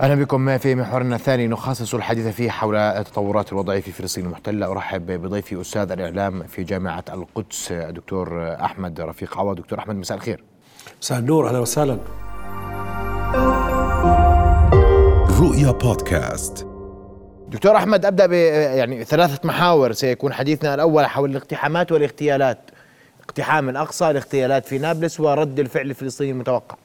أهلا بكم في محورنا الثاني. نخصص الحديث فيه حول تطورات الوضع في فلسطين المحتلة. أرحب بضيفي أستاذ الإعلام في جامعة القدس الدكتور أحمد رفيق عوض. دكتور أحمد مساء الخير. مساء النور أهلا وسهلا. رؤيا بودكاست. دكتور أحمد أبدأ ب يعني ثلاثة محاور. سيكون حديثنا الأول حول الاقتحامات والإغتيالات. اقتحام الأقصى الاغتيالات في نابلس ورد الفعل الفلسطيني المتوقع.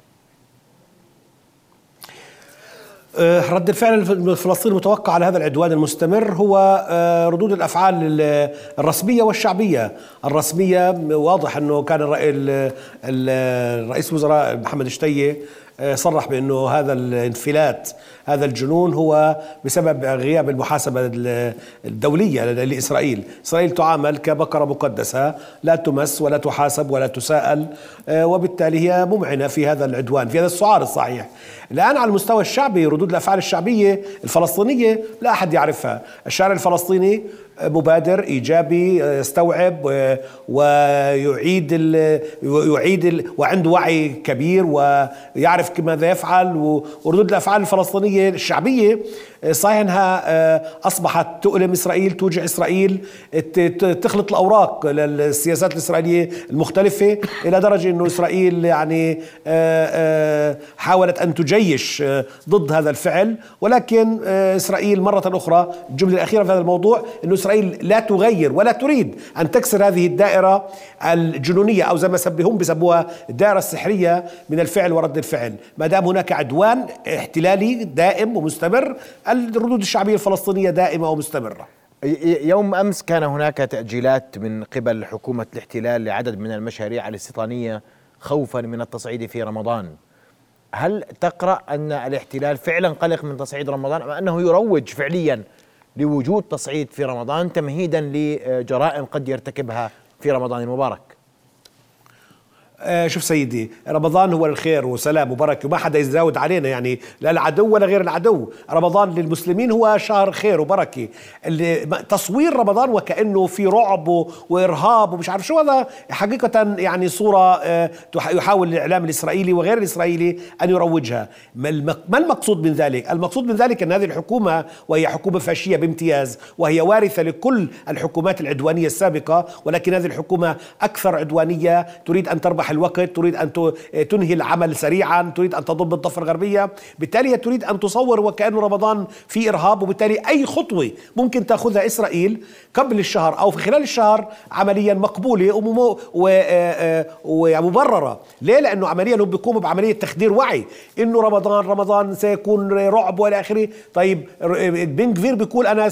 رد الفعل الفلسطيني المتوقع على هذا العدوان المستمر هو أه، ردود الأفعال الرسمية والشعبية، الرسمية واضح أنه كان الرئيس الوزراء محمد شتيه صرح بأنه هذا الانفلات هذا الجنون هو بسبب غياب المحاسبة الدولية لإسرائيل. إسرائيل تعامل كبقرة مقدسة لا تمس ولا تحاسب ولا تساءل آه، وبالتالي هي ممعنة في هذا العدوان في هذا السعار الصحيح. الآن على المستوى الشعبي ردود الأفعال الشعبية الفلسطينية لا أحد يعرفها. الشارع الفلسطيني مبادر إيجابي يستوعب ويعيد ال يعيد ال وعنده وعي كبير ويعرف ماذا يفعل وردود الأفعال الفلسطينية الشعبية صحيح أنها آه، أصبحت تؤلم إسرائيل توجع إسرائيل تخلط الأوراق للسياسات الإسرائيلية المختلفة إلى درجة إنه إسرائيل يعني آه، آه، حاولت أن تجيش ضد هذا الفعل. ولكن إسرائيل مرة أخرى الجملة الأخيرة في هذا الموضوع إنه إسرائيل لا تغير ولا تريد أن تكسر هذه الدائرة الجنونية أو زي ما هم بسموها الدائرة السحرية من الفعل ورد الفعل. ما دام هناك عدوان احتلالي دائم ومستمر الردود الشعبية الفلسطينية دائمة ومستمرة. يوم أمس كان هناك تأجيلات من قبل حكومة الاحتلال لعدد من المشاريع الاستيطانية خوفا من التصعيد في رمضان. هل تقرأ أن الاحتلال فعلا قلق من تصعيد رمضان أم أنه يروج فعليا لوجود تصعيد في رمضان تمهيدا لجرائم قد يرتكبها في رمضان المبارك. آه شوف سيدي رمضان هو الخير وسلام وبركة وما حدا يزاود علينا يعني لا العدو ولا غير العدو. رمضان للمسلمين هو شهر خير وبركة. اللي تصوير رمضان وكأنه في رعب وإرهاب ومش عارف شو هذا. حقيقة يعني صورة آه يحاول الإعلام الإسرائيلي وغير الإسرائيلي أن يروجها. ما المقصود من ذلك؟ المقصود من ذلك أن هذه الحكومة وهي حكومة فاشية بامتياز وهي وارثة لكل الحكومات العدوانية السابقة ولكن هذه الحكومة أكثر عدوانية تريد أن تربح الوقت تريد أن تنهي العمل سريعا تريد أن تضم الضفة الغربية بالتالي تريد أن تصور وكأنه رمضان في إرهاب وبالتالي أي خطوة ممكن تأخذها إسرائيل قبل الشهر أو في خلال الشهر عمليا مقبولة ومبررة. ليه؟ لأنه عمليا هم بيقوموا بعملية تخدير وعي. إنه رمضان رمضان سيكون رعب وإلى آخره. طيب بن كفير بيقول أنا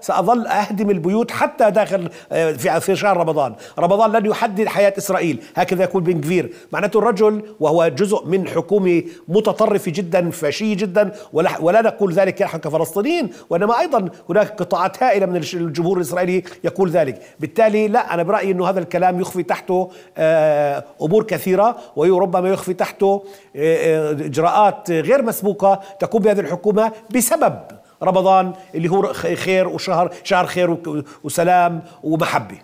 سأظل أهدم البيوت حتى داخل في في شهر رمضان. رمضان لن يحدد حياة إسرائيل. هكذا يقول بن كفير معناته الرجل وهو جزء من حكومة متطرفة جدا فاشية جدا ولا, ولا نقول ذلك نحن كفلسطينيين وإنما أيضا هناك قطاعات هائلة من الجمهور الإسرائيلي يقول ذلك. بالتالي لا أنا برأيي أنه هذا الكلام يخفي تحته آه، أمور كثيرة وربما يخفي تحته آه، إجراءات غير مسبوقة تقوم بهذه الحكومة بسبب رمضان اللي هو خير وشهر شهر خير وسلام ومحبة.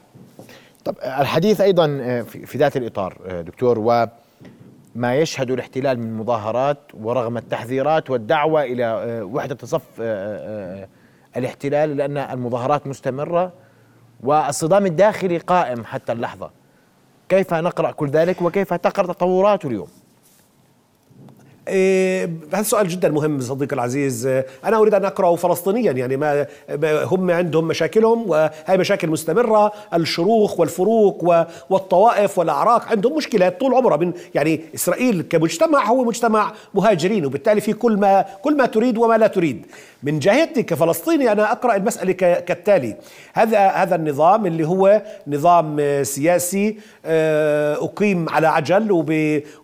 طب الحديث أيضا آه، في ذات الإطار آه، دكتور وما يشهد الاحتلال من مظاهرات ورغم التحذيرات والدعوة إلى آه، وحدة صف الاحتلال لأن المظاهرات مستمرة والصدام الداخلي قائم حتى اللحظة. كيف نقرأ كل ذلك وكيف تقرأ تطوراته اليوم؟ هذا سؤال جدا مهم صديقي العزيز. أنا أريد أن أقرأه فلسطينيا يعني ما هم عندهم مشاكلهم وهي مشاكل مستمرة. الشروخ والفروق والطوائف والأعراق عندهم مشكلات طول عمرها. من يعني إسرائيل كمجتمع هو مجتمع مهاجرين وبالتالي في كل ما كل ما تريد وما لا تريد. من جهتي كفلسطيني أنا أقرأ المسألة كالتالي. هذا هذا النظام اللي هو نظام سياسي آه، أقيم على عجل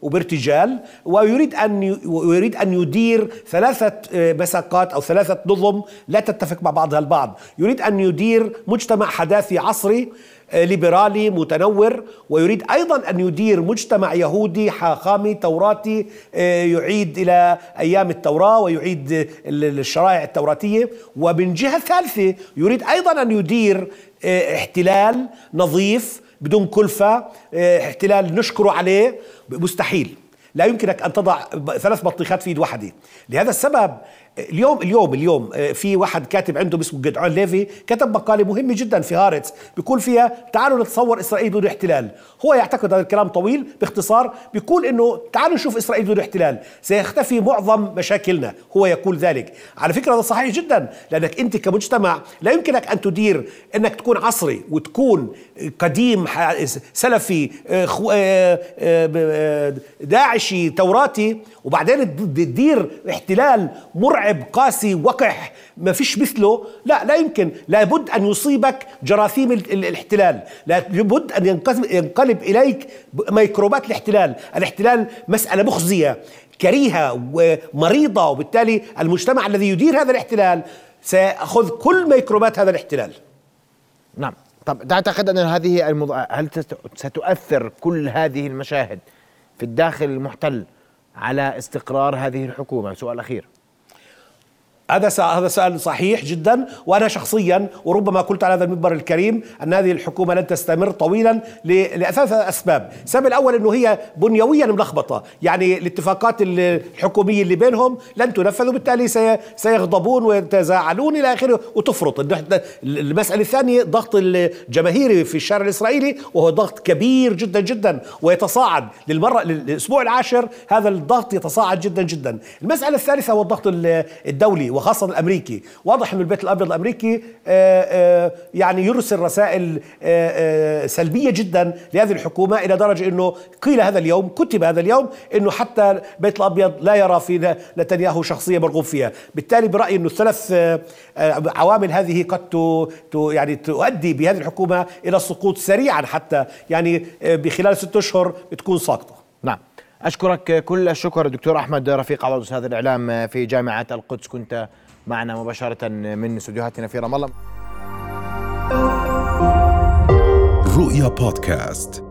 وبارتجال ويريد أن يريد أن يدير ثلاثة آه، مساقات أو ثلاثة نظم لا تتفق مع بعضها البعض. يريد أن يدير مجتمع حداثي عصري آه، ليبرالي متنور ويريد أيضا أن يدير مجتمع يهودي حاخامي توراتي آه، يعيد إلى أيام التوراة ويعيد الشرائع التوراتية. ومن جهة ثالثة يريد أيضا أن يدير احتلال نظيف بدون كلفة احتلال نشكره عليه. مستحيل. لا يمكنك أن تضع ثلاث بطيخات في يد واحدة. لهذا السبب اليوم اليوم اليوم آه، في واحد كاتب عنده اسمه جدعون ليفي كتب مقالة مهمة جدا في هارتس بيقول فيها تعالوا نتصور إسرائيل بدون احتلال. هو يعتقد هذا الكلام طويل باختصار بيقول إنه تعالوا نشوف إسرائيل بدون احتلال. سيختفي معظم مشاكلنا هو يقول ذلك. على فكرة هذا صحيح جدا لأنك أنت كمجتمع لا يمكنك أن تدير إنك تكون عصري وتكون قديم سلفي آه، آه، داعشي توراتي وبعدين تدير احتلال مرعب. قاسي وقح ما فيش مثله. لا لا يمكن. لابد أن يصيبك جراثيم الاحتلال. لابد أن ينقلب إليك ميكروبات الاحتلال. الاحتلال مسألة مخزية كريهة ومريضة وبالتالي المجتمع الذي يدير هذا الاحتلال سيأخذ كل ميكروبات هذا الاحتلال. نعم. طب تعتقد أن هذه المض... هل ستؤثر كل هذه المشاهد في الداخل المحتل على استقرار هذه الحكومة؟ سؤال أخير. هذا هذا سؤال صحيح جدا وأنا شخصيا وربما قلت على هذا المنبر الكريم أن هذه الحكومة لن تستمر طويلا لثلاث أسباب، السبب الأول إنه هي بنيويا ملخبطة، يعني الاتفاقات الحكومية اللي بينهم لن تنفذ وبالتالي سيغضبون ويتزاعلون إلى آخره وتفرط، المسألة الثانية ضغط الجماهيري في الشارع الإسرائيلي وهو ضغط كبير جدا جدا ويتصاعد للمره للأسبوع العاشر هذا الضغط يتصاعد جدا جدا، المسألة الثالثة هو الضغط الدولي. وخاصة الأمريكي. واضح أن البيت الأبيض الأمريكي آه، آه، يعني يرسل رسائل آه، سلبية جدا لهذه الحكومة إلى درجة أنه قيل هذا اليوم كتب هذا اليوم أنه حتى البيت الأبيض لا يرى في نتنياهو شخصية مرغوب فيها. بالتالي برأيي أنه الثلاث عوامل هذه قد يعني تؤدي بهذه الحكومة إلى السقوط سريعا حتى يعني بخلال ست أشهر تكون ساقطة. نعم أشكرك كل الشكر دكتور أحمد رفيق عوض أستاذ الإعلام في جامعة القدس. كنت معنا مباشرة من استديوهاتنا في رام الله رؤيا بودكاست.